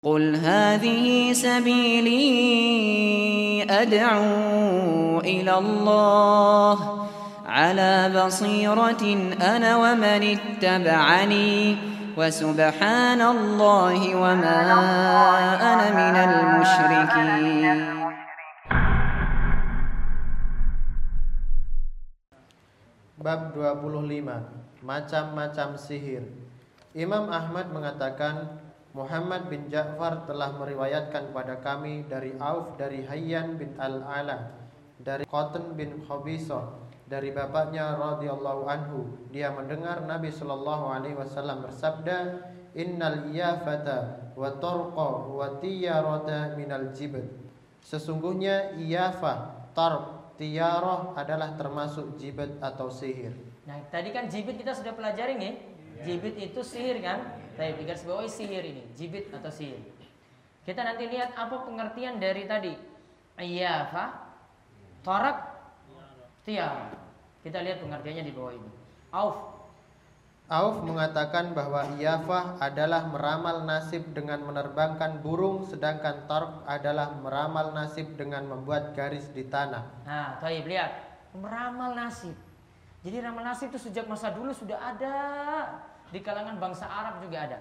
قل هذه سبيلي أدعو إلى الله على بصيرة أنا ومن اتبعني وسبحان الله وما أنا من المشركين. Bab 25 Macam-macam sihir. Imam Ahmad mengatakan Muhammad bin Ja'far telah meriwayatkan pada kami dari Auf dari Hayyan bin Al-Ala dari Qatan bin Khabisah dari bapaknya radhiyallahu anhu. Dia mendengar Nabi sallallahu alaihi wasallam bersabda innal iyafata wa tarqa wa tiyarata minal jibt sesungguhnya iyafah tarq tiyarah adalah termasuk jibet atau sihir. Nah, tadi kan jibit kita sudah pelajari nih. Jibit itu sihir kan? Tapi di garis bawahi sihir ini, jibit atau sihir. Kita nanti lihat apa pengertian dari tadi. Iyafa, torak, tiara. Kita lihat pengertiannya di bawah ini. Auf. Auf mengatakan bahwa iyafah adalah meramal nasib dengan menerbangkan burung sedangkan tarq adalah meramal nasib dengan membuat garis di tanah. Nah, Taib lihat. Meramal nasib. Jadi ramal nasib itu sejak masa dulu sudah ada. Di kalangan bangsa Arab juga ada.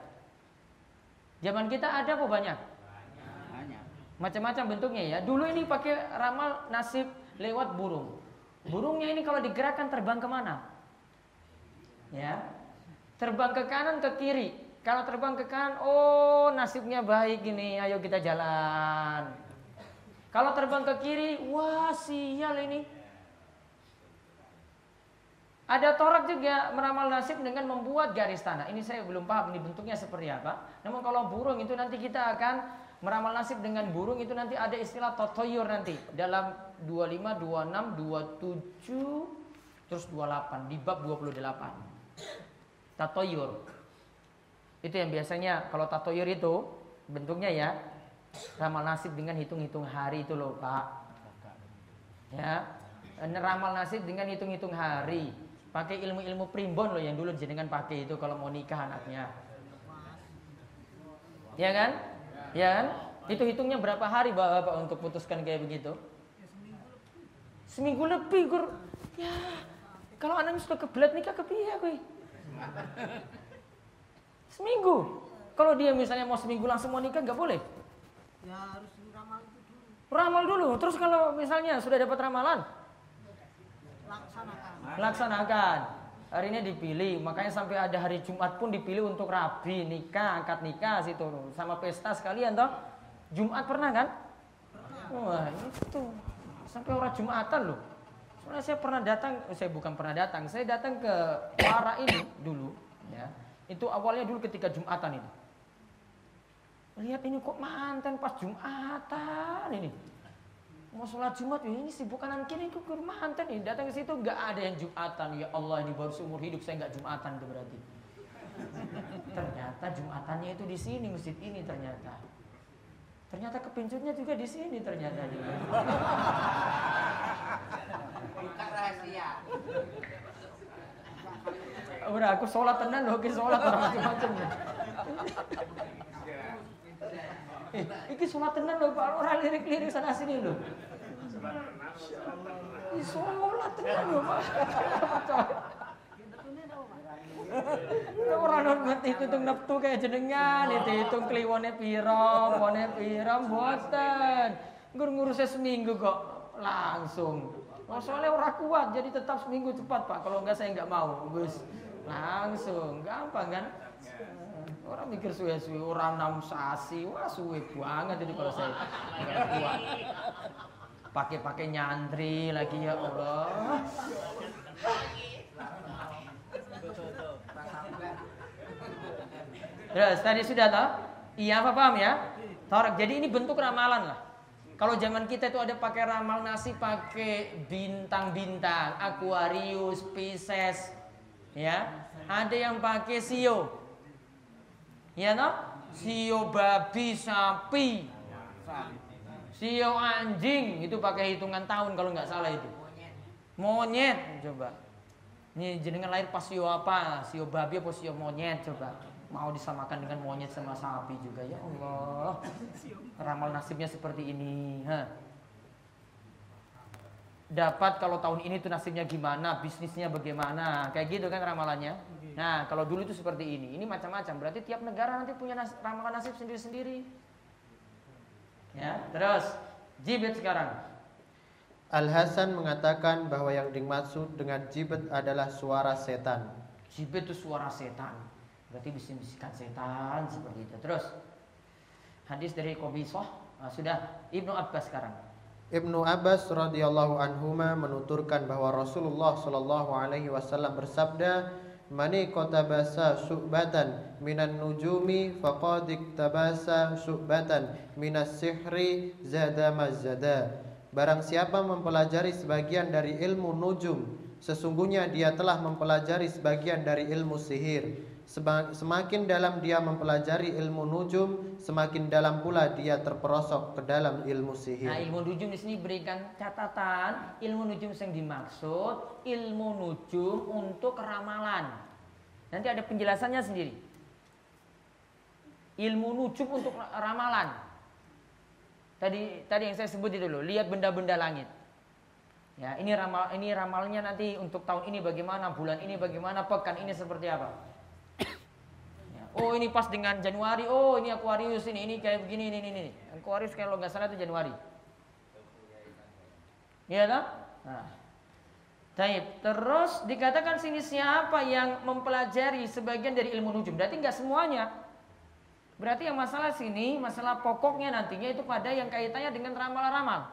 Zaman kita ada apa banyak? Macam-macam bentuknya ya. Dulu ini pakai ramal nasib lewat burung. Burungnya ini kalau digerakkan terbang ke mana? Ya, terbang ke kanan ke kiri. Kalau terbang ke kanan, oh nasibnya baik ini, ayo kita jalan. Kalau terbang ke kiri, wah sial ini. Ada torak juga meramal nasib dengan membuat garis tanah. Ini saya belum paham ini bentuknya seperti apa. Namun kalau burung itu nanti kita akan meramal nasib dengan burung itu nanti ada istilah totoyur nanti dalam 25, 26, 27 terus 28 di bab 28. Tatoyur. Itu yang biasanya kalau tatoyur itu bentuknya ya ramal nasib dengan hitung-hitung hari itu loh, Pak. Ya. Ramal nasib dengan hitung-hitung hari pakai ilmu-ilmu primbon loh yang dulu jenengan pakai itu kalau mau nikah anaknya. Ya kan? Ya kan? Itu hitungnya berapa hari Bapak untuk putuskan kayak begitu? Seminggu lebih, Gur. Ya. Kalau anaknya sudah kebelet nikah kepiye kowe? Seminggu. Kalau dia misalnya mau seminggu langsung mau nikah nggak boleh. Ya harus ramal dulu. Ramal dulu. Terus kalau misalnya sudah dapat ramalan, Laksanakan. laksanakan. Hari ini dipilih, makanya sampai ada hari Jumat pun dipilih untuk rabi, nikah, angkat nikah situ sama pesta sekalian toh. Jumat pernah kan? Wah, itu. Sampai orang Jumatan loh. Soalnya saya pernah datang, eh, saya bukan pernah datang, saya datang ke para ini dulu, ya. Itu awalnya dulu ketika Jumatan itu. Lihat ini kok mantan pas Jumatan ini mau sholat Jumat ya ini sibuk kanan kiri ke mantan ini datang ke situ. Nggak ada yang Jumatan. Ya Allah ini baru seumur hidup saya nggak Jumatan itu berarti. Ternyata Jumatannya itu di sini masjid ini ternyata. Ternyata kepincutnya juga di sini ternyata juga Bukan rahasia. udah aku sholat tenan loh aku sholat macam-macam iki sholat tenan loh pak orang lirik-lirik sana sini loh Ih, sholat tenan loh pak Orang hormat itu hitung neptu kayak jenengan, itu hitung kliwone piro, pone piro, boten. Gur ngurusnya seminggu kok langsung. Oh, soalnya orang kuat, jadi tetap seminggu cepat pak. Kalau enggak saya enggak mau, Gus. Langsung, gampang kan? Orang mikir suwe-suwe, orang enam sasi, wah suwe banget jadi kalau saya kuat. Pakai-pakai nyantri lagi ya Allah. Terus tadi sudah tahu? Iya apa paham ya? Torak. Jadi ini bentuk ramalan lah. Kalau zaman kita itu ada pakai ramal nasi pakai bintang-bintang, Aquarius, Pisces, ya. Ada yang pakai sio. Ya toh? Sio babi, sapi. Sio anjing itu pakai hitungan tahun kalau nggak salah itu. Monyet coba. Ini jenengan lahir pas sio apa? Sio babi apa sio monyet coba. Mau disamakan dengan monyet sama sapi juga ya Allah. Ramal nasibnya seperti ini. Ha. Dapat kalau tahun ini tuh nasibnya gimana, bisnisnya bagaimana, kayak gitu kan ramalannya. Nah kalau dulu itu seperti ini, ini macam-macam. Berarti tiap negara nanti punya nas ramalan nasib sendiri-sendiri. Ya, terus jibet sekarang. Al Hasan mengatakan bahwa yang dimaksud dengan jibet adalah suara setan. Jibet itu suara setan. Berarti bisik-bisikan setan seperti itu. Terus hadis dari Qabisah nah, sudah Ibnu Abbas sekarang. Ibnu Abbas radhiyallahu anhuma menuturkan bahwa Rasulullah shallallahu alaihi wasallam bersabda, "Mani tabasa syu'batan minan nujumi faqad tabasa syu'batan minas sihri zada mazada." Barang siapa mempelajari sebagian dari ilmu nujum, sesungguhnya dia telah mempelajari sebagian dari ilmu sihir. Semakin dalam dia mempelajari ilmu nujum, semakin dalam pula dia terperosok ke dalam ilmu sihir. Nah, ilmu nujum di sini berikan catatan, ilmu nujum yang dimaksud ilmu nujum untuk ramalan. Nanti ada penjelasannya sendiri. Ilmu nujum untuk ramalan. Tadi tadi yang saya sebut itu loh, lihat benda-benda langit. Ya, ini ramal ini ramalnya nanti untuk tahun ini bagaimana, bulan ini bagaimana, pekan ini seperti apa. Oh ini pas dengan Januari. Oh ini Aquarius ini ini kayak begini ini ini. ini. Aquarius kalau nggak salah itu Januari. Iya kan? Nah. Terus dikatakan sini siapa yang mempelajari sebagian dari ilmu nujum? Berarti nggak semuanya. Berarti yang masalah sini, masalah pokoknya nantinya itu pada yang kaitannya dengan ramal-ramal.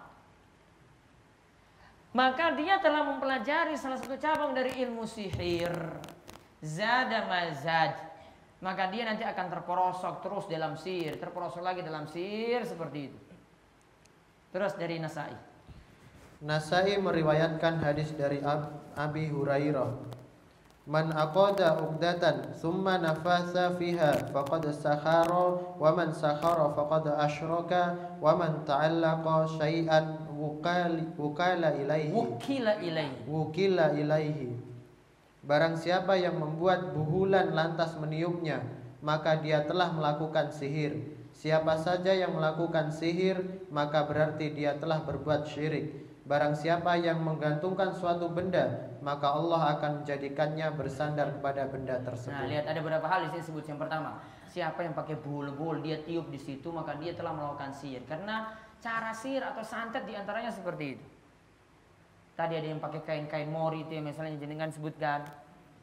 Maka dia telah mempelajari salah satu cabang dari ilmu sihir. Zada mazad maka dia nanti akan terperosok terus dalam sir, terperosok lagi dalam sir seperti itu. Terus dari Nasai. Nasai meriwayatkan hadis dari Abi Hurairah. Man aqada uqdatan thumma nafasa fiha faqad sakhara wa man sakhara faqad asyraka wa man ta'allaqa syai'an wukala ilaihi wukila ilaihi wukila ilaihi Barang siapa yang membuat buhulan lantas meniupnya, maka dia telah melakukan sihir. Siapa saja yang melakukan sihir, maka berarti dia telah berbuat syirik. Barang siapa yang menggantungkan suatu benda, maka Allah akan menjadikannya bersandar kepada benda tersebut. Nah, lihat ada beberapa hal di sini sebut. Yang pertama, siapa yang pakai bul-bul, dia tiup di situ, maka dia telah melakukan sihir. Karena cara sihir atau santet di antaranya seperti itu. Tadi ada yang pakai kain-kain mori itu yang misalnya jenengan sebutkan.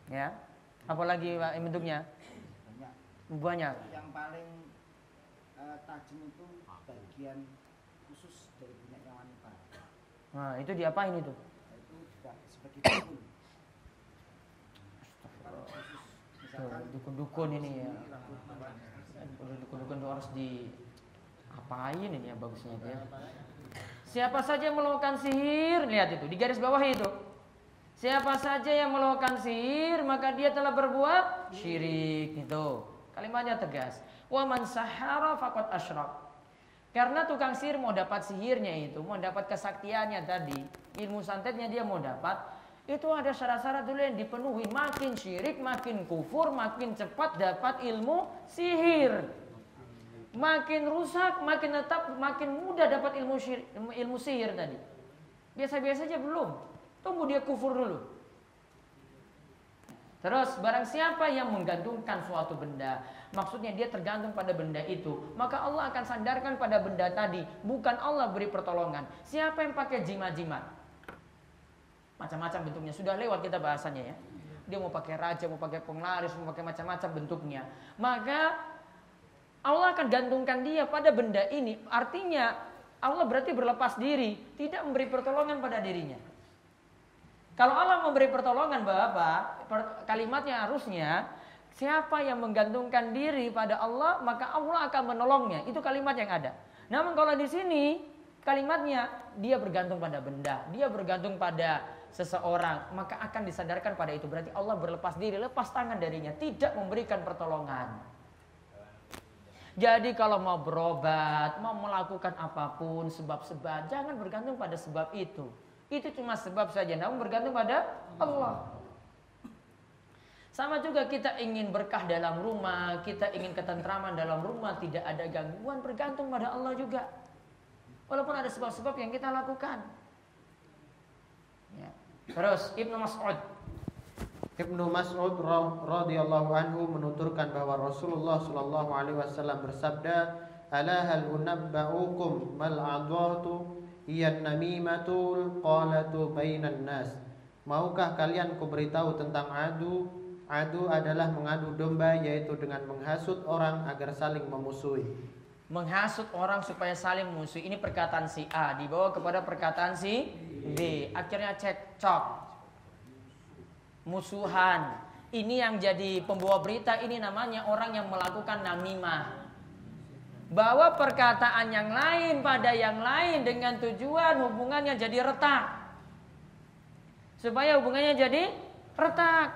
Ya. Apalagi Pak bentuknya? Banyak. Banyak. Yang paling uh, tajam itu bagian khusus dari minyaknya wanita. Nah, itu diapain itu? Itu juga sebagai dukun. Dukun-dukun ini ya. Dukun-dukun itu harus di apain ini ya bagusnya itu ya. Siapa saja yang melakukan sihir, lihat itu di garis bawah itu. Siapa saja yang melakukan sihir, maka dia telah berbuat syirik itu. Kalimatnya tegas. Wa man sahara faqad asyrak. Karena tukang sihir mau dapat sihirnya itu, mau dapat kesaktiannya tadi, ilmu santetnya dia mau dapat, itu ada syarat-syarat dulu yang dipenuhi. Makin syirik, makin kufur, makin cepat dapat ilmu sihir makin rusak, makin tetap, makin mudah dapat ilmu syir, ilmu sihir tadi. Biasa-biasa aja belum. Tunggu dia kufur dulu. Terus barang siapa yang menggantungkan suatu benda, maksudnya dia tergantung pada benda itu, maka Allah akan sandarkan pada benda tadi, bukan Allah beri pertolongan. Siapa yang pakai jimat-jimat? Macam-macam bentuknya, sudah lewat kita bahasanya ya. Dia mau pakai raja, mau pakai penglaris, mau pakai macam-macam bentuknya. Maka Allah akan gantungkan dia pada benda ini. Artinya Allah berarti berlepas diri, tidak memberi pertolongan pada dirinya. Kalau Allah memberi pertolongan Bapak, kalimatnya harusnya siapa yang menggantungkan diri pada Allah, maka Allah akan menolongnya. Itu kalimat yang ada. Namun kalau di sini kalimatnya dia bergantung pada benda, dia bergantung pada seseorang, maka akan disadarkan pada itu. Berarti Allah berlepas diri, lepas tangan darinya, tidak memberikan pertolongan. Jadi kalau mau berobat, mau melakukan apa pun sebab-sebab, jangan bergantung pada sebab itu. Itu cuma sebab saja, namun bergantung pada Allah. Sama juga kita ingin berkah dalam rumah, kita ingin ketentraman dalam rumah, tidak ada gangguan, bergantung pada Allah juga. Walaupun ada sebab-sebab yang kita lakukan. Ya. Terus Ibnu Mas'ud Ibnu Mas'ud radhiyallahu anhu menuturkan bahwa Rasulullah sallallahu alaihi wasallam bersabda, "Ala hal unabba'ukum mal 'adatu iyan namimatul qalatu bainan nas." Maukah kalian kuberitahu tentang adu Adu adalah mengadu domba yaitu dengan menghasut orang agar saling memusuhi. Menghasut orang supaya saling memusuhi. Ini perkataan si A dibawa kepada perkataan si B. Akhirnya cekcok. Musuhan. Ini yang jadi pembawa berita ini namanya orang yang melakukan namimah. Bawa perkataan yang lain pada yang lain dengan tujuan hubungannya jadi retak. Supaya hubungannya jadi retak.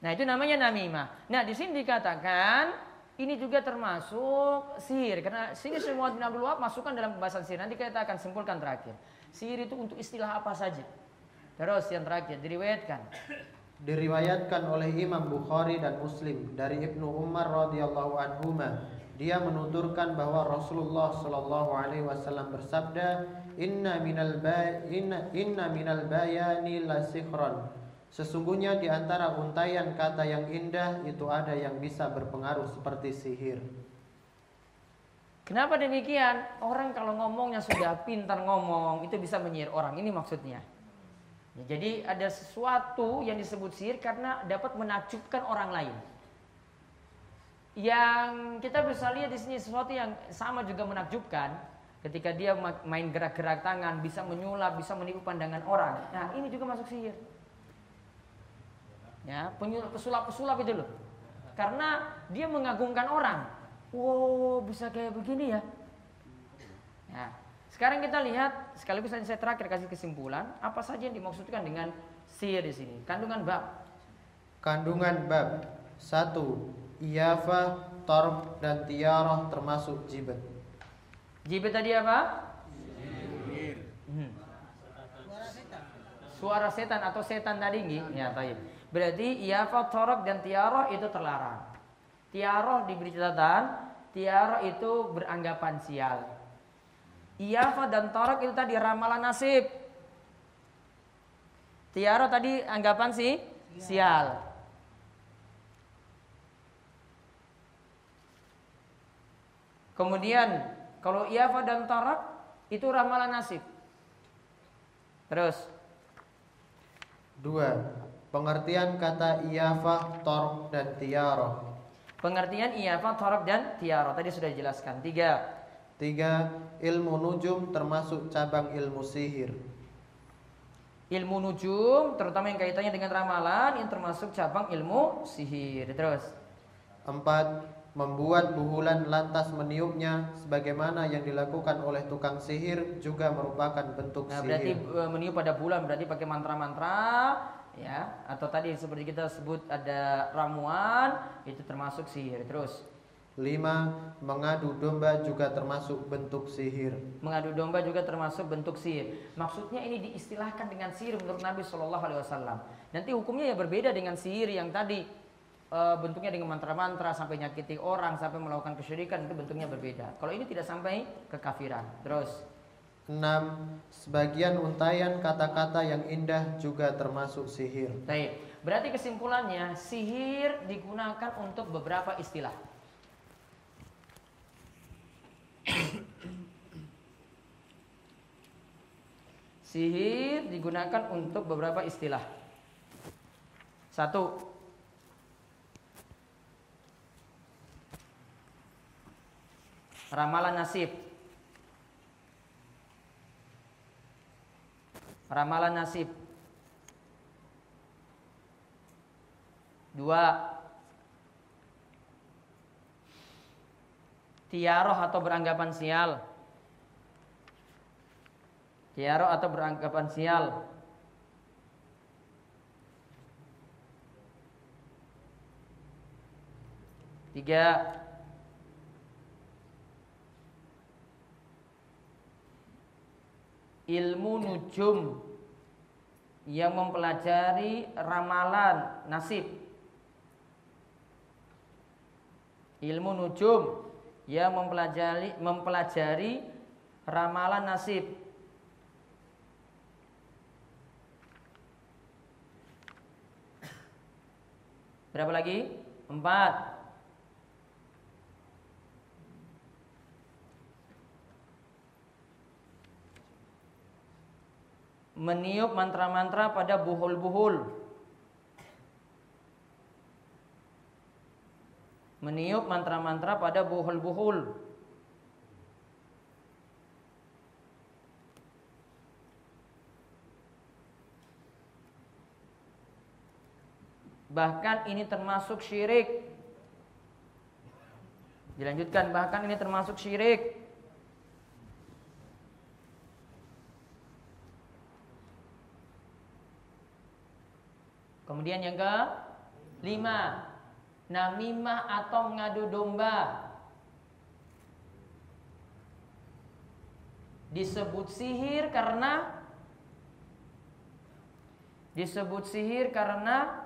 Nah, itu namanya namimah. Nah, di sini dikatakan ini juga termasuk sihir karena sihir semua bin masukkan dalam pembahasan sihir. Nanti kita akan simpulkan terakhir. Sihir itu untuk istilah apa saja. Terus yang terakhir diriwayatkan. Diriwayatkan oleh Imam Bukhari dan Muslim dari Ibnu Umar radhiyallahu anhu dia menuturkan bahwa Rasulullah Shallallahu alaihi wasallam bersabda, "Inna minal ba inna, inna minal bayani la Sesungguhnya di antara untayan kata yang indah itu ada yang bisa berpengaruh seperti sihir. Kenapa demikian? Orang kalau ngomongnya sudah pintar ngomong itu bisa menyihir orang. Ini maksudnya. Ya, jadi ada sesuatu yang disebut sihir karena dapat menakjubkan orang lain. Yang kita bisa lihat di sini sesuatu yang sama juga menakjubkan ketika dia main gerak-gerak tangan bisa menyulap, bisa menipu pandangan orang. Nah, ini juga masuk sihir ya pesulap-pesulap itu loh karena dia mengagungkan orang wow bisa kayak begini ya? Ya sekarang kita lihat sekaligus saya terakhir kasih kesimpulan apa saja yang dimaksudkan dengan sihir di sini? Kandungan bab. Kandungan bab. Satu iyafa torb dan tiarah termasuk jibet. Jibet tadi apa? Hmm. suara setan atau setan tadi nggih? Ya baik. Berarti iafa torok dan tiaroh itu terlarang. Tiaroh diberi catatan, tiaroh itu beranggapan sial. Iafa dan torok itu tadi ramalan nasib. Tiaroh tadi anggapan si sial. Kemudian kalau iafa dan torok itu ramalan nasib. Terus. Dua. Pengertian kata iyafah, torok, dan tiaroh. Pengertian iyafah, torok, dan tiaroh. Tadi sudah dijelaskan. Tiga. Tiga, ilmu nujum termasuk cabang ilmu sihir. Ilmu nujum, terutama yang kaitannya dengan ramalan, yang termasuk cabang ilmu sihir. Terus. Empat, membuat buhulan lantas meniupnya sebagaimana yang dilakukan oleh tukang sihir juga merupakan bentuk nah, sihir. Berarti e, meniup pada bulan berarti pakai mantra-mantra ya atau tadi seperti kita sebut ada ramuan itu termasuk sihir. Terus? Lima mengadu domba juga termasuk bentuk sihir. Mengadu domba juga termasuk bentuk sihir. Maksudnya ini diistilahkan dengan sihir menurut Nabi Shallallahu Alaihi Wasallam. Nanti hukumnya ya berbeda dengan sihir yang tadi e, bentuknya dengan mantra-mantra sampai nyakiti orang sampai melakukan kesyirikan itu bentuknya berbeda. Kalau ini tidak sampai kekafiran. Terus 6. Sebagian untayan kata-kata yang indah juga termasuk sihir. Baik. Berarti kesimpulannya sihir digunakan untuk beberapa istilah. sihir digunakan untuk beberapa istilah. Satu, ramalan nasib. Ramalan nasib. Dua. Tiaroh atau beranggapan sial. Tiaroh atau beranggapan sial. Tiga. Ilmu nujum yang mempelajari ramalan nasib. Ilmu nujum yang mempelajari mempelajari ramalan nasib. Berapa lagi? Empat. Meniup mantra-mantra pada buhul-buhul. Meniup mantra-mantra pada buhul-buhul. Bahkan ini termasuk syirik. Dilanjutkan bahkan ini termasuk syirik. Kemudian yang ke lima, namimah atau mengadu domba. Disebut sihir karena disebut sihir karena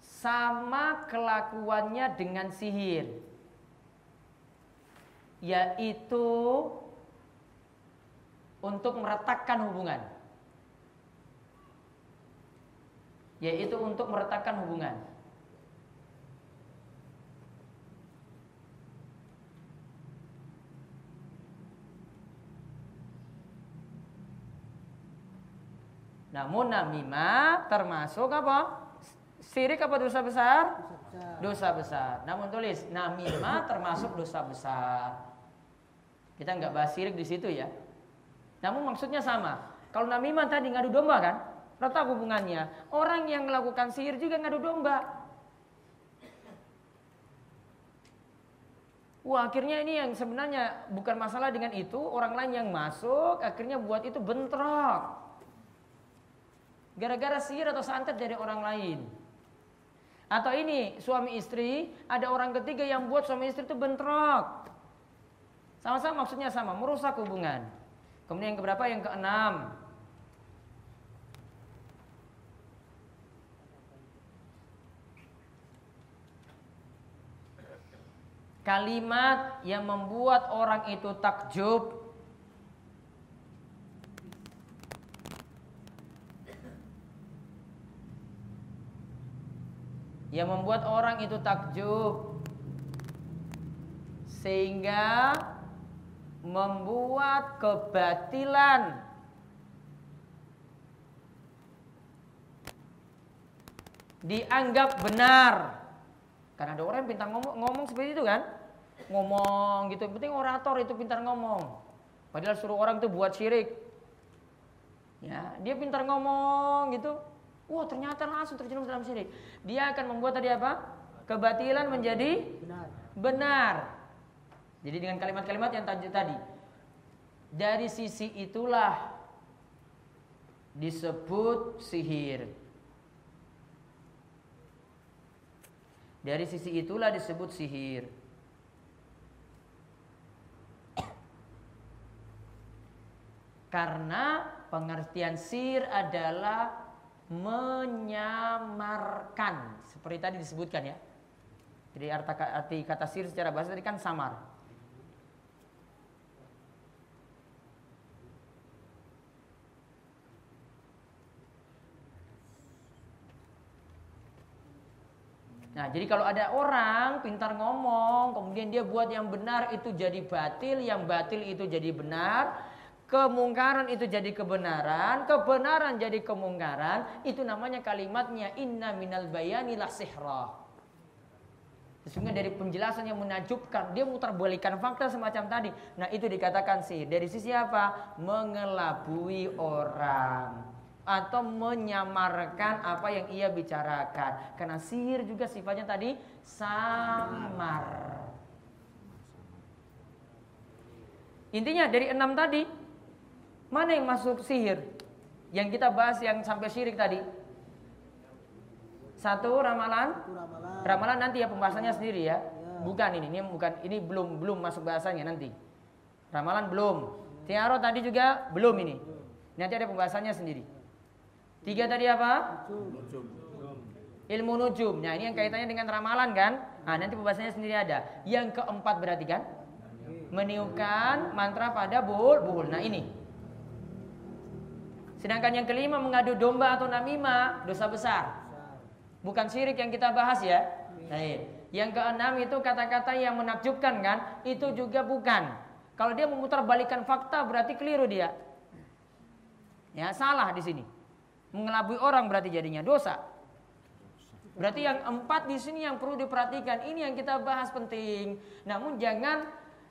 sama kelakuannya dengan sihir yaitu untuk meretakkan hubungan yaitu untuk meretakkan hubungan Namun namimah termasuk apa? Sirik apa dosa besar? Dosa besar. Namun tulis namimah termasuk dosa besar. Kita nggak bahas sirik di situ ya. Namun maksudnya sama. Kalau namimah tadi ngadu domba kan? Retak hubungannya. Orang yang melakukan sihir juga ngadu domba. Wah akhirnya ini yang sebenarnya bukan masalah dengan itu. Orang lain yang masuk akhirnya buat itu bentrok. Gara-gara sihir atau santet dari orang lain. Atau ini suami istri, ada orang ketiga yang buat suami istri itu bentrok. Sama-sama maksudnya sama, merusak hubungan. Kemudian yang keberapa? Yang keenam. Kalimat yang membuat orang itu takjub yang membuat orang itu takjub sehingga membuat kebatilan dianggap benar karena ada orang yang pintar ngomong, ngomong seperti itu kan ngomong gitu yang penting orator itu pintar ngomong padahal suruh orang itu buat syirik ya dia pintar ngomong gitu Wah ternyata langsung terjerumus dalam syirik. Dia akan membuat tadi apa? Kebatilan menjadi benar. benar. Jadi dengan kalimat-kalimat yang tadi. Dari sisi itulah disebut sihir. Dari sisi itulah disebut sihir. Karena pengertian sihir adalah menyamarkan seperti tadi disebutkan ya. Jadi arti kata sir secara bahasa tadi kan samar. Nah, jadi kalau ada orang pintar ngomong, kemudian dia buat yang benar itu jadi batil, yang batil itu jadi benar, Kemungkaran itu jadi kebenaran, kebenaran jadi kemungkaran, itu namanya kalimatnya inna minal bayani la sihra. Sesungguhnya dari penjelasan yang menajubkan, dia mutar balikan fakta semacam tadi. Nah itu dikatakan sih Dari sisi apa? Mengelabui orang. Atau menyamarkan apa yang ia bicarakan. Karena sihir juga sifatnya tadi samar. Intinya dari enam tadi Mana yang masuk sihir? Yang kita bahas yang sampai syirik tadi. Satu ramalan. ramalan. Ramalan nanti ya pembahasannya sendiri ya. ya. Bukan ini, ini bukan ini belum belum masuk bahasanya nanti. Ramalan belum. Tiaro tadi juga belum ini. Nanti ada pembahasannya sendiri. Tiga tadi apa? Ilmu nujum. Nah ini yang kaitannya dengan ramalan kan? Nah nanti pembahasannya sendiri ada. Yang keempat berarti kan? Meniupkan mantra pada bul. Nah ini. Sedangkan yang kelima mengadu domba atau namima dosa besar. Bukan syirik yang kita bahas ya. Nah, ini. Yang keenam itu kata-kata yang menakjubkan kan? Itu juga bukan. Kalau dia memutar balikan fakta berarti keliru dia. Ya, salah di sini. Mengelabui orang berarti jadinya dosa. Berarti yang empat di sini yang perlu diperhatikan. Ini yang kita bahas penting. Namun jangan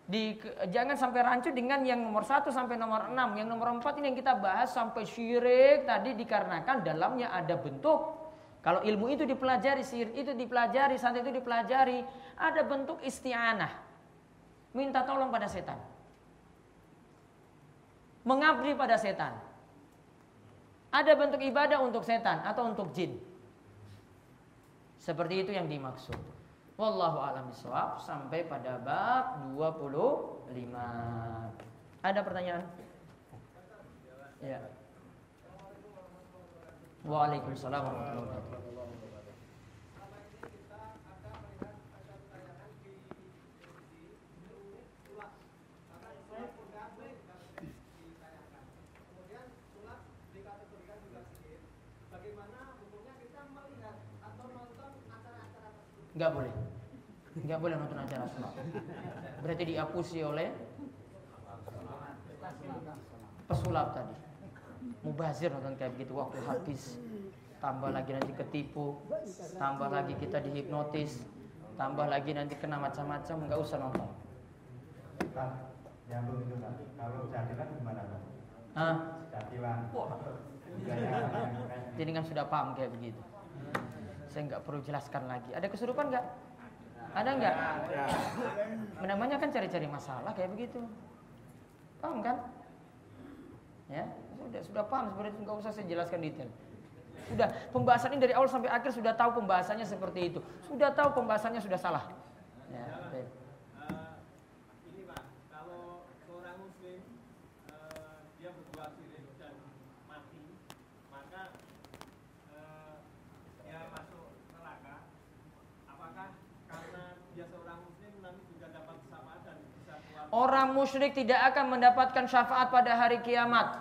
di jangan sampai rancu dengan yang nomor satu sampai nomor enam. Yang nomor empat ini yang kita bahas sampai syirik tadi dikarenakan dalamnya ada bentuk. Kalau ilmu itu dipelajari, sihir itu dipelajari, santet itu dipelajari, ada bentuk isti'anah. Minta tolong pada setan mengabdi pada setan. Ada bentuk ibadah untuk setan atau untuk jin. Seperti itu yang dimaksud. Wallahu a'lam bishawab sampai pada bab 25. Ada pertanyaan? Ya. Waalaikumsalam warahmatullahi wabarakatuh. Enggak boleh. Enggak boleh nonton acara sulap. Berarti diapusi oleh pesulap tadi. Mubazir nonton kayak begitu waktu habis. Tambah lagi nanti ketipu, tambah lagi kita dihipnotis, tambah lagi nanti kena macam-macam, enggak usah nonton. Itu kan, kalau jadilan gimana kan? Hah? Jadilan. Jadi kan sudah paham kayak begitu. Saya nggak perlu jelaskan lagi. Ada kesurupan nggak? Ada nggak? Namanya kan cari-cari masalah kayak begitu. Paham kan? Ya, sudah sudah paham sebenarnya nggak usah saya jelaskan detail. Sudah pembahasan ini dari awal sampai akhir sudah tahu pembahasannya seperti itu. Sudah tahu pembahasannya sudah salah. Orang musyrik tidak akan mendapatkan syafaat pada hari kiamat.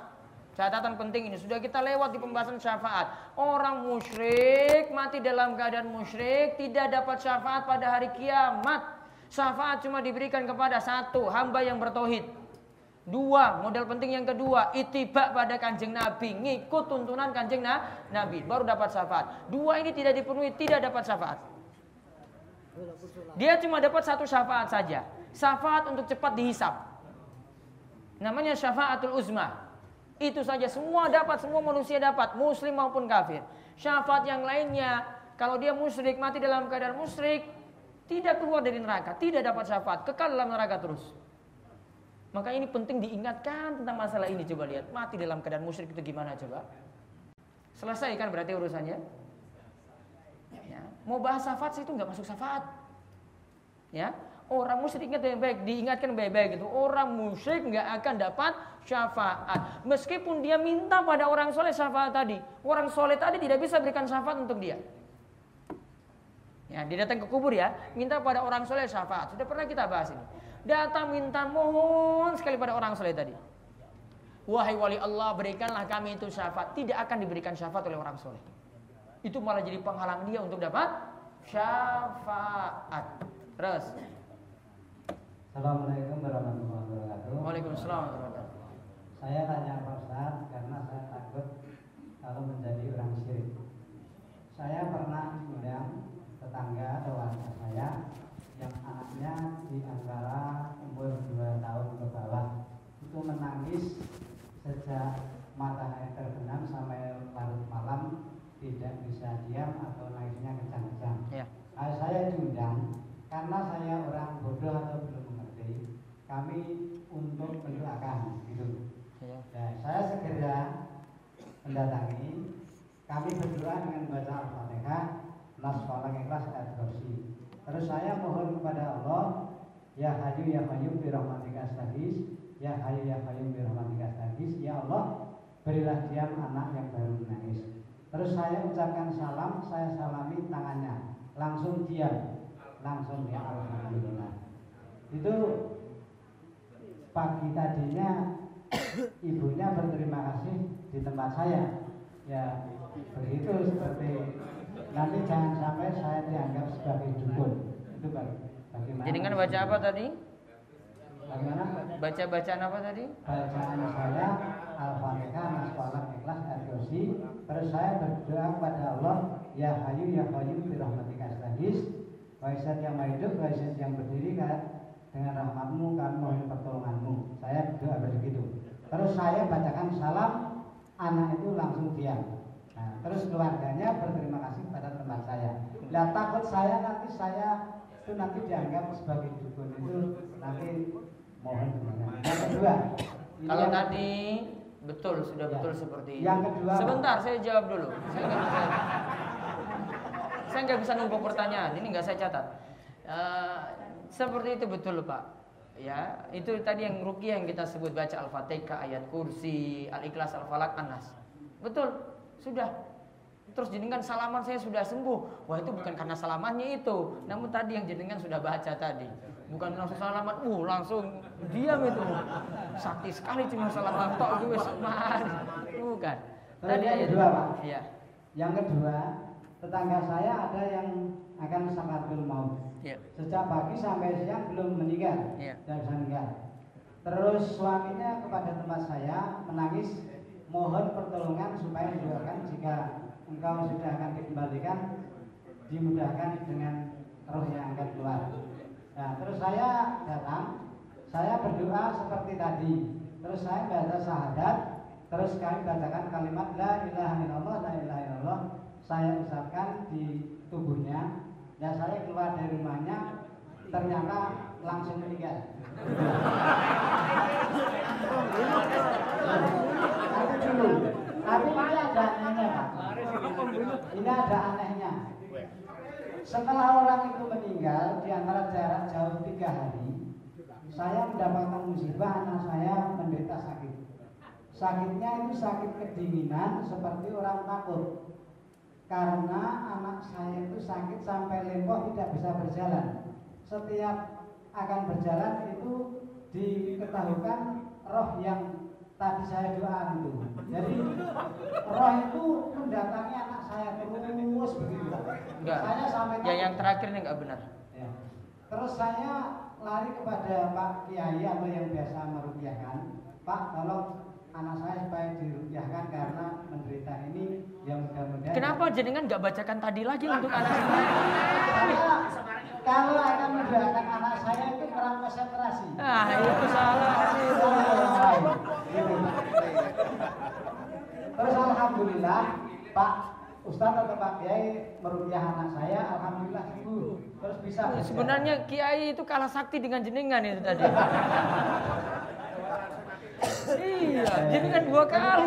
Catatan penting ini sudah kita lewat di pembahasan syafaat. Orang musyrik mati dalam keadaan musyrik tidak dapat syafaat pada hari kiamat. Syafaat cuma diberikan kepada satu hamba yang bertauhid. Dua, modal penting yang kedua, itibak pada kanjeng Nabi, ngikut tuntunan kanjeng Nabi, baru dapat syafaat. Dua ini tidak dipenuhi, tidak dapat syafaat. Dia cuma dapat satu syafaat saja syafaat untuk cepat dihisap. Namanya syafaatul uzma. Itu saja semua dapat, semua manusia dapat, muslim maupun kafir. Syafaat yang lainnya, kalau dia musyrik, mati dalam keadaan musyrik, tidak keluar dari neraka, tidak dapat syafaat, kekal dalam neraka terus. Maka ini penting diingatkan tentang masalah ini. Coba lihat, mati dalam keadaan musyrik itu gimana coba? Selesai kan berarti urusannya? Ya. Mau bahas syafaat sih itu nggak masuk syafaat. Ya, Orang musyrik ingat baik-baik, diingatkan baik-baik itu. Orang musyrik nggak akan dapat syafaat. Meskipun dia minta pada orang soleh syafaat tadi. Orang soleh tadi tidak bisa berikan syafaat untuk dia. Ya, dia datang ke kubur ya, minta pada orang soleh syafaat. Sudah pernah kita bahas ini. Datang minta mohon sekali pada orang soleh tadi. Wahai wali Allah berikanlah kami itu syafaat. Tidak akan diberikan syafaat oleh orang soleh. Itu malah jadi penghalang dia untuk dapat syafaat. Terus. Assalamualaikum warahmatullahi wabarakatuh. Waalaikumsalam warahmatullahi wabarakatuh. Saya tanya Pak Ustaz karena saya takut kalau menjadi orang syirik. Saya pernah undang tetangga atau warga saya yang anaknya di antara umur 2 tahun ke bawah itu menangis sejak matahari terbenam sampai larut malam tidak bisa diam atau nangisnya kencang-kencang. Ya. Saya diundang karena saya orang bodoh atau belum kami untuk mendoakan gitu. Ya. Nah, saya segera mendatangi. Kami berdoa dengan baca Al-Fatihah, Nas Falak Ikhlas ayat Terus saya mohon kepada Allah, Ya Hayu Ya Hayu bi rahmatika astaghis, Ya Hayu ya Qayyum bi rahmatika astaghis. Ya Allah, berilah dia anak yang baru menangis. Terus saya ucapkan salam, saya salami tangannya. Langsung diam. Langsung ya alhamdulillah. Itu pagi tadinya ibunya berterima kasih di tempat saya. Ya, begitu seperti nanti jangan sampai saya dianggap sebagai dukun. Itu. Bagaimana? Jadi kan baca apa tadi? Bagaimana? Baca bacaan apa tadi? Bacaan saya Al-Fatihah, Nas Falak, Ikhlas, Al-Kursi Terus saya berdoa kepada Allah Ya Hayu, Ya Qayyum, bi rahmatika astaghis Waisyat yang hidup, Waisyat yang berdiri kan Dengan rahmatmu kami mohon pertolonganmu Saya berdoa begitu Terus saya bacakan salam Anak itu langsung diam Nah, terus keluarganya berterima kasih pada teman saya. Nah, takut saya nanti saya itu nanti dianggap sebagai dukun itu nanti mohon dengan yang kedua ini Kalau yang- tadi betul sudah Ya. betul seperti itu. Yang kedua. Sebentar, saya jawab dulu. Saya nggak bisa. saya nggak bisa numpuk pertanyaan. Ini nggak saya catat. Eh, seperti itu betul Pak. Ya, itu tadi yang ruki yang kita sebut baca Al-Fatihah, ayat kursi, Al-Ikhlas, Al-Falaq, An-Nas. Betul, sudah. Terus jenengan salaman saya sudah sembuh. Wah itu bukan karena salamannya itu. Namun tadi yang jenengan sudah baca tadi. Bukan langsung salaman, uh langsung diam itu. Sakti sekali cuma salaman tok gue. Bukan. Yang ayat- kedua, Pak. Iya. Yang kedua, tetangga saya ada yang akan sakaratul maut. Iya. Sejak pagi sampai siang belum meninggal, tidak bisa meninggal. Terus suaminya kepada tempat saya menangis, mohon pertolongan supaya didoakan jika engkau sudah akan dikembalikan, dimudahkan dengan roh yang akan keluar. Nah, terus saya datang, saya berdoa seperti tadi. Terus saya baca syahadat, terus kami bacakan kalimat la ilaha illallah, la ilaha illallah. Saya ucapkan di tubuhnya, ya saya keluar dari rumahnya, ternyata langsung meninggal. Tapi dulu, tapi ini ada anehnya Pak. Ini ada anehnya. Setelah orang itu meninggal di antara jarak jauh tiga hari, saya mendapatkan musibah anak saya menderita sakit. Sakitnya itu sakit kedinginan seperti orang takut. Karena anak saya itu sakit sampai lempoh tidak bisa berjalan. Setiap akan berjalan itu diketahukan roh yang tadi saya doa itu. Jadi roh itu mendatangi anak saya terus begitu. Enggak. Saya sampai Ya yang terakhir ini enggak benar. Ya. Terus saya lari kepada Pak Kiai atau yang biasa merupiahkan, Pak tolong anak saya supaya dirupiahkan karena menderita ini yang mudah-mudahan. Kenapa jenengan nggak bacakan tadi lagi untuk anak? Saya kalau akan mendoakan anak saya itu kurang konsentrasi. Ah, itu salah. Terus alhamdulillah Pak Ustadz atau Pak Kiai merupiah anak saya, alhamdulillah sembuh. Terus bisa. Sebenarnya Kiai itu kalah sakti dengan jenengan itu tadi. iya, jenengan dua kali.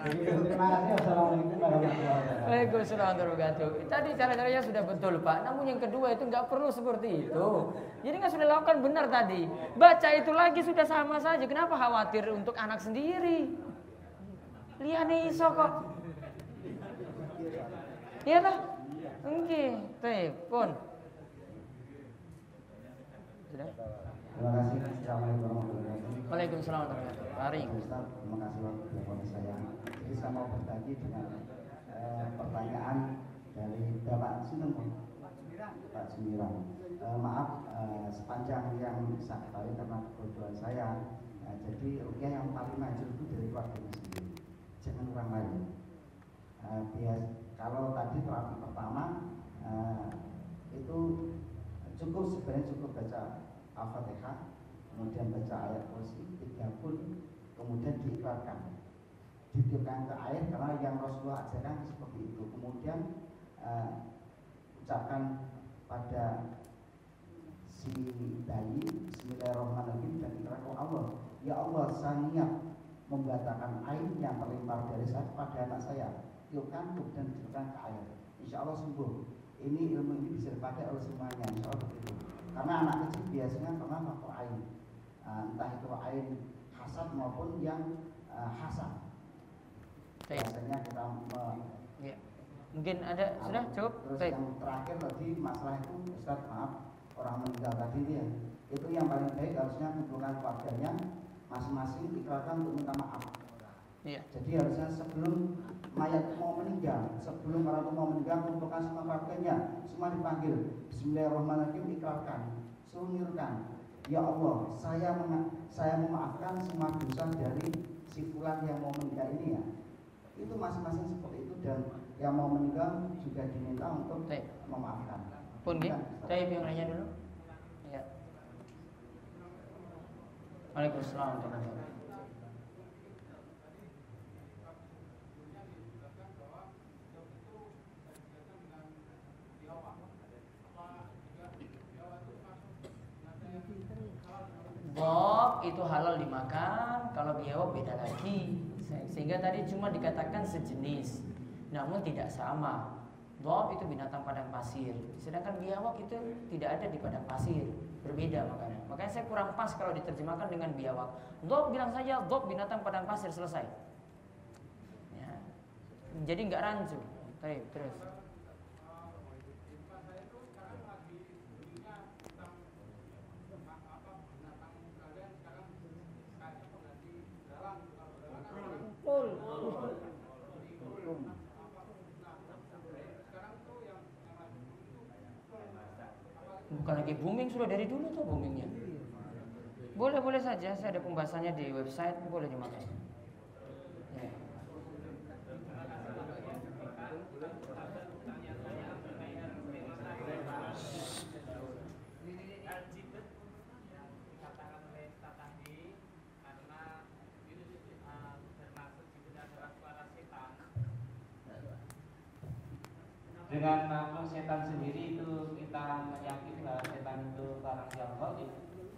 Begitu. Terima kasih. Wassalamualaikum warahmatullahi wabarakatuh. Waalaikumsalam warahmatullahi wabarakatuh. Tadi cara-caranya sudah betul Pak. Namun yang kedua itu nggak perlu seperti itu. Jadi nggak sudah lakukan benar tadi. Baca itu lagi sudah sama saja. Kenapa khawatir untuk anak sendiri? Liane iso kok. Iya tak? Oke, telepon. Sudah? Terima kasih. Assalamualaikum warahmatullahi wabarakatuh. Waalaikumsalam warahmatullahi wabarakatuh. Ustaz, terima kasih waktu kepada saya. Jadi saya mau berbagi dengan eh, pertanyaan dari Bapak Sinten Pak Sumirang. Eh, maaf eh, sepanjang yang saya ketahui karena kebodohan saya. eh, jadi rupiah yang paling maju itu dari keluarganya sendiri, jangan orang lain. Eh, bias, kalau tadi terapi pertama eh, itu cukup sebenarnya cukup baca Al-Fatihah, kemudian baca ayat kursi tiga pun kemudian diiklarkan ditiupkan ke air karena yang Rasulullah ajarkan seperti itu. Kemudian eh, ucapkan pada si bayi Bismillahirrahmanirrahim dan ikrar Allah ya Allah saya niat membatalkan air yang terlimpar dari saya kepada anak saya. Tiupkan kemudian ditiupkan ke air. Insya Allah sembuh. Ini ilmu ini bisa dipakai oleh semuanya insya Allah begitu. Karena anak kecil biasanya pernah faktor air. uh, entah itu ain hasad maupun yang uh. Baik. Biasanya kita Ya. Mungkin ada sudah cukup? Terus Baik. yang terakhir tadi masalah itu Ustaz maaf orang meninggal tadi ya itu yang paling baik harusnya kumpulkan keluarganya masing-masing ikrarkan untuk minta maaf. Iya. Jadi harusnya sebelum mayat mau meninggal, sebelum orang itu mau meninggal, kumpulkan semua keluarganya, semua dipanggil. Bismillahirrahmanirrahim, ikrarkan, suruh nirukan. Ya Allah, saya saya memaafkan semua dosa dari si fulan yang mau meninggal ini ya. Itu masing-masing seperti itu dan yang mau meninggal juga diminta untuk memaafkan. Pun nggih. Ya, Ustaz. Taib yang lainnya dulu. Ya. Waalaikumsalam warahmatullahi wabarakatuh. Bob itu halal dimakan, kalau biawak beda lagi. Sehingga tadi cuma dikatakan sejenis, namun tidak sama. Bob itu binatang padang pasir, sedangkan biawak itu tidak ada di padang pasir, berbeda makanya. Makanya saya kurang pas kalau diterjemahkan dengan biawak. Bob bilang saja Bob binatang padang pasir selesai. Ya. Jadi nggak rancu. Baik, terus. Lagi booming sudah dari dulu tuh boomingnya. Boleh boleh saja, saya ada pembahasannya di website, boleh dimakai. Ya. dengan nama setan sendiri itu kita meyakini bahwa setan itu barang yang gaib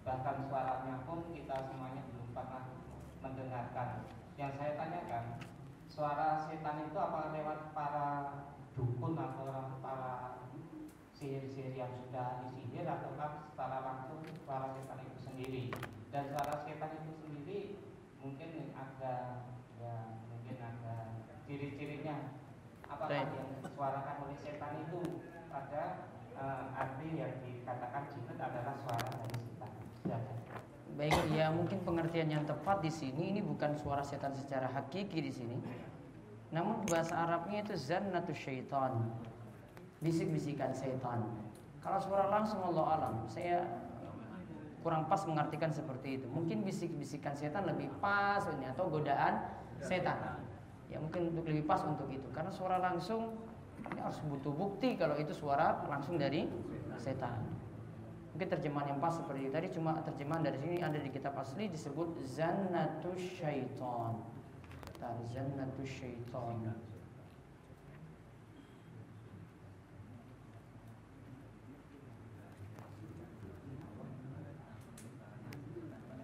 bahkan suaranya pun kita semuanya belum pernah mendengarkan. Yang saya tanyakan suara setan itu apakah lewat para dukun atau orang para sihir-sihir yang sudah disihir ataukah secara langsung suara setan itu sendiri? Dan suara setan itu sendiri mungkin ada ya mungkin ada ciri-cirinya. Apakah yang disuarakan oleh setan itu? Pada eh, arti yang dikatakan jimat adalah suara dari. Baik, ya mungkin pengertian yang tepat di sini ini bukan suara setan secara hakiki di sini. Namun bahasa Arabnya itu zannatu syaitan. Bisik-bisikan setan. Kalau suara langsung Allah alam, saya kurang pas mengartikan seperti itu. Mungkin bisik-bisikan setan lebih pas atau godaan setan. Ya mungkin untuk lebih pas untuk itu. Karena suara langsung ini harus butuh bukti kalau itu suara langsung dari setan. Mungkin terjemahan yang pas seperti. Tadi cuma terjemahan dari sini ada di kitab asli disebut zannatus syaitan. Bentar, zannatus syaitan.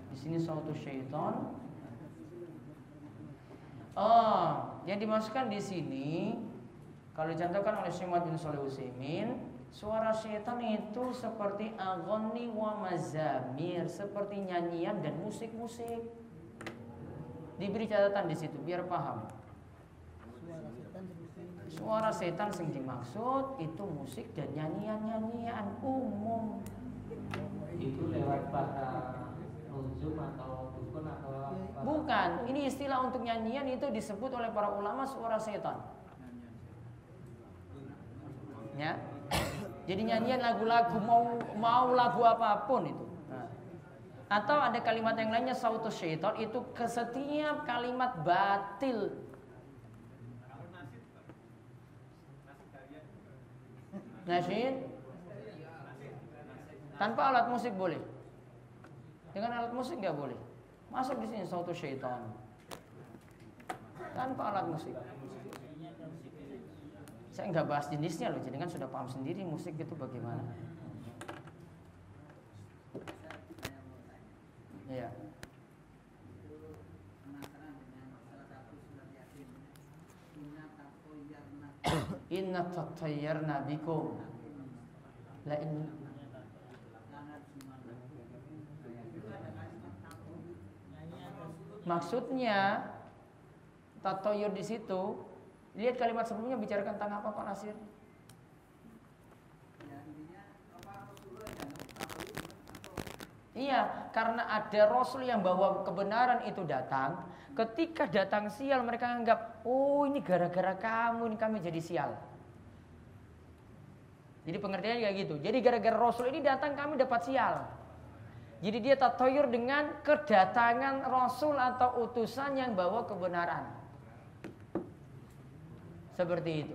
Di sini suatu syaitan. Oh, yang dimasukkan di sini kalau dicontohkan oleh Syekh bin Shalih Utsaimin, suara syaitan itu seperti agoni wa mazamir, seperti nyanyian dan musik-musik. Diberi catatan di situ biar paham. Suara setan yang dimaksud itu musik dan nyanyian-nyanyian umum. Itu lewat para nuzum atau dukun atau apa? Bukan, ini istilah untuk nyanyian itu disebut oleh para ulama suara setan. Ya. Jadi nyanyian lagu-lagu mau mau lagu apa pun itu. Nah. Atau ada kalimat yang lainnya sautus syaitan itu ke setiap kalimat batil. Nasyid tanpa alat musik boleh. Dengan alat musik nggak boleh. Masuk di sini sautus syaitan. Tanpa alat musik. Saya nggak bahas jenisnya loh, jadi kan sudah paham sendiri musik itu bagaimana. Iya. inna tatayyarna bikum. La in Maksudnya tatoyur di situ, lihat kalimat sebelumnya bicarakan tentang apa Pak Nasir? Iya, karena ada Rasul yang bawa kebenaran itu datang. Ketika datang sial, mereka anggap, oh ini gara-gara kamu, ini kami jadi sial. Jadi pengertiannya kayak gitu. Jadi gara-gara Rasul ini datang, kami dapat sial. Jadi dia tatoyur dengan kedatangan Rasul atau utusan yang bawa kebenaran. Seperti itu.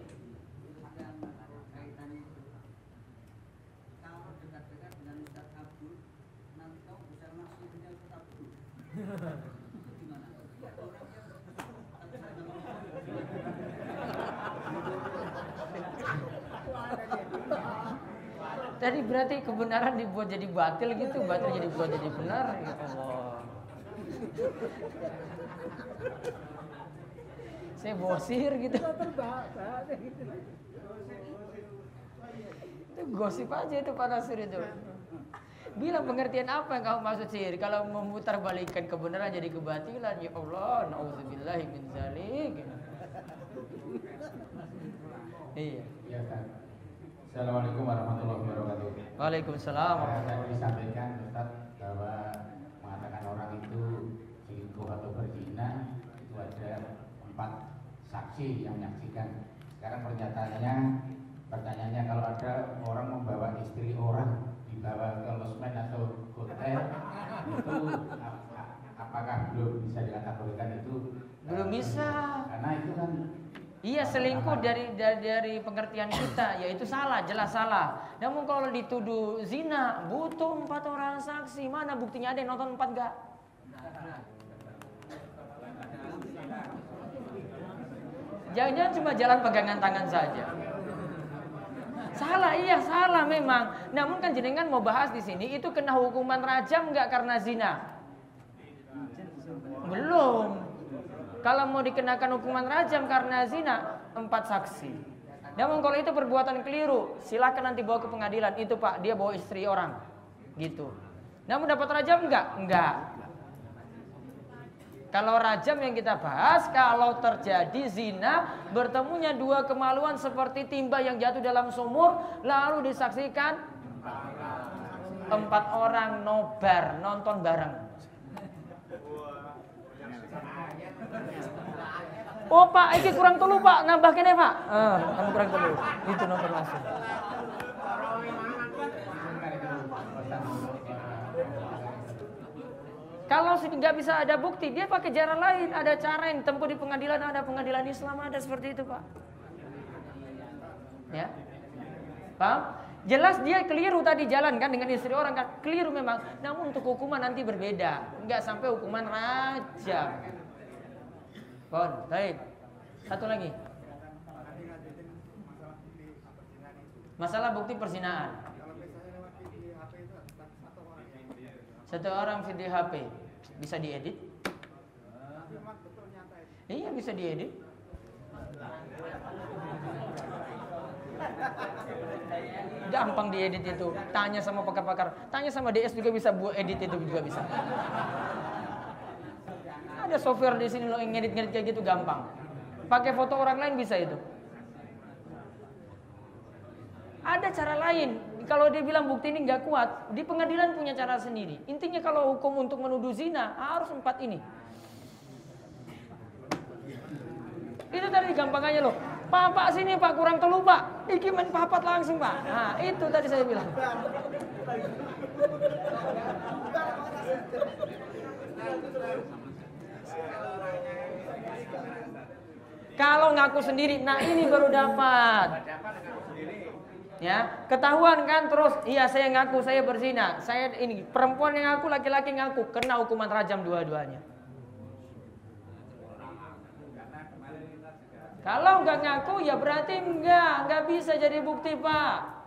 Tadi berarti kebenaran dibuat jadi batil gitu, batil jadi buat jadi benar. Ya Allah. Saya bosir gitu. Itu gosip aja itu Pak Nasir itu. Bilang pengertian apa yang kamu maksud sihir? Kalau memutar balikan kebenaran jadi kebatilan, ya Allah, nauzubillahi min zalik. Iya. Ya, kan. Assalamualaikum warahmatullahi wabarakatuh. Waalaikumsalam. Saya disampaikan Ustaz bahwa mengatakan orang itu selingkuh atau berzina itu ada empat saksi yang menyaksikan. Sekarang pernyataannya, pertanyaannya kalau ada orang membawa istri orang dibawa ke losmen atau hotel itu apakah belum bisa dikategorikan itu? Belum bisa. Karena itu kan Iya selingkuh dari, dari dari pengertian kita yaitu salah jelas salah. Namun kalau dituduh zina butuh empat orang saksi mana buktinya ada yang nonton empat gak? Jangan-jangan cuma jalan pegangan tangan saja. Salah, iya salah memang. Namun kan jenengan mau bahas di sini itu kena hukuman rajam nggak karena zina? Belum. Kalau mau dikenakan hukuman rajam karena zina, empat saksi. Namun kalau itu perbuatan keliru, silakan nanti bawa ke pengadilan. Itu pak, dia bawa istri orang, gitu. Namun dapat rajam enggak? Enggak. Kalau rajam yang kita bahas, kalau terjadi zina, bertemunya dua kemaluan seperti timba yang jatuh dalam sumur, lalu disaksikan empat orang nobar nonton bareng. Oh pak, ini kurang telu pak, nambah kene pak. Eh, kamu kurang telu. Itu nonton langsung. Kalau nggak bisa ada bukti, dia pakai cara lain, ada cara yang tempuh di pengadilan, ada pengadilan Islam ada seperti itu pak. Ya, paham? Jelas dia keliru tadi jalan kan dengan istri orang kan keliru memang. Namun untuk hukuman nanti berbeda, nggak sampai hukuman rajam. Bon, baik. Satu lagi. Masalah bukti persinaan. Satu orang video HP bisa diedit? Iya bisa diedit. Gampang diedit itu. Tanya sama pakar-pakar. Tanya sama DS juga bisa buat edit itu juga bisa. Ada software di sini lo ngedit-ngedit kayak gitu gampang. Pakai foto orang lain bisa itu. Ada cara lain. Kalau dia bilang bukti ini nggak kuat, di pengadilan punya cara sendiri. Intinya kalau hukum untuk menuduh zina harus empat ini. Itu tadi gampangannya loh. Pak sini pak kurang telu pak. Iki main papat langsung pak. Nah itu tadi saya bilang. Kalau ngaku sendiri, nah ini baru dapat. Ya, ketahuan kan terus, iya saya ngaku saya berzina. Saya ini perempuan yang ngaku, laki-laki ngaku, kena hukuman rajam dua-duanya. Kalau nggak ngaku ya berarti enggak, nggak bisa jadi bukti pak.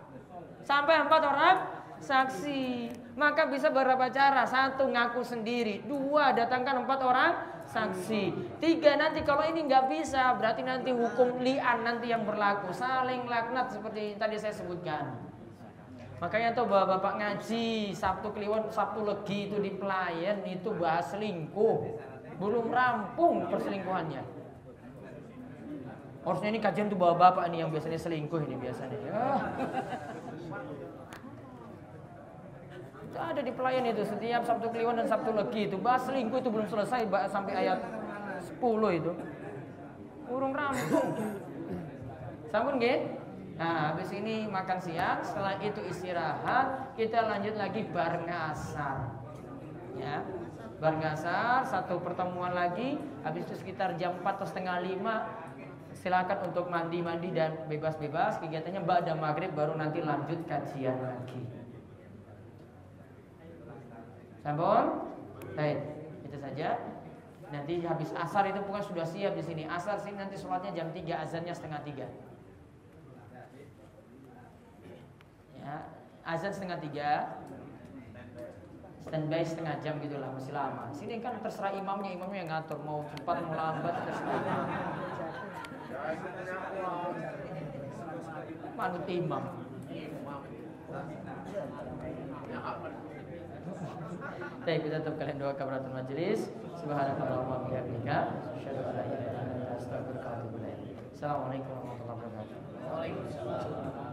Sampai empat orang saksi. Maka bisa beberapa cara. Satu ngaku sendiri, dua datangkan empat orang saksi. Tiga nanti kalau ini nggak bisa, berarti nanti hukum lian nanti yang berlaku, saling laknat seperti tadi saya sebutkan. Makanya tuh bapak-bapak ngaji Sabtu Kliwon, Sabtu Legi itu di pelayan itu bahas selingkuh. Belum rampung perselingkuhannya. Harusnya ini kajian tuh bawa bapak nih yang biasanya selingkuh ini biasanya. Ya. Itu ada di pelayan itu setiap Sabtu Kliwon dan Sabtu Legi itu bahas selingkuh itu belum selesai sampai ayat 10 itu. Urung rampung. Sampun nggih? Nah, habis ini makan siang, setelah itu istirahat, kita lanjut lagi bareng asar. Ya. Bareng asar, satu pertemuan lagi, habis itu sekitar jam 4 atau setengah 5 silakan untuk mandi-mandi dan bebas-bebas kegiatannya ada maghrib baru nanti lanjut kajian lagi. Sampun? Baik, itu saja. Nanti habis asar itu bukan sudah siap di sini. Asar sih nanti sholatnya jam 3, azannya setengah 3. ya, azan setengah tiga standby setengah jam gitulah masih lama sini kan terserah imamnya imamnya yang ngatur mau cepat mau lambat terserah manut imam Baik, kita tutup kalian doa kabaratul majelis. Subhanallah wa bihamdika, asyhadu an la ilaha illa anta astaghfiruka wa atubu ilaik. Assalamualaikum warahmatullahi wabarakatuh. Waalaikumsalam.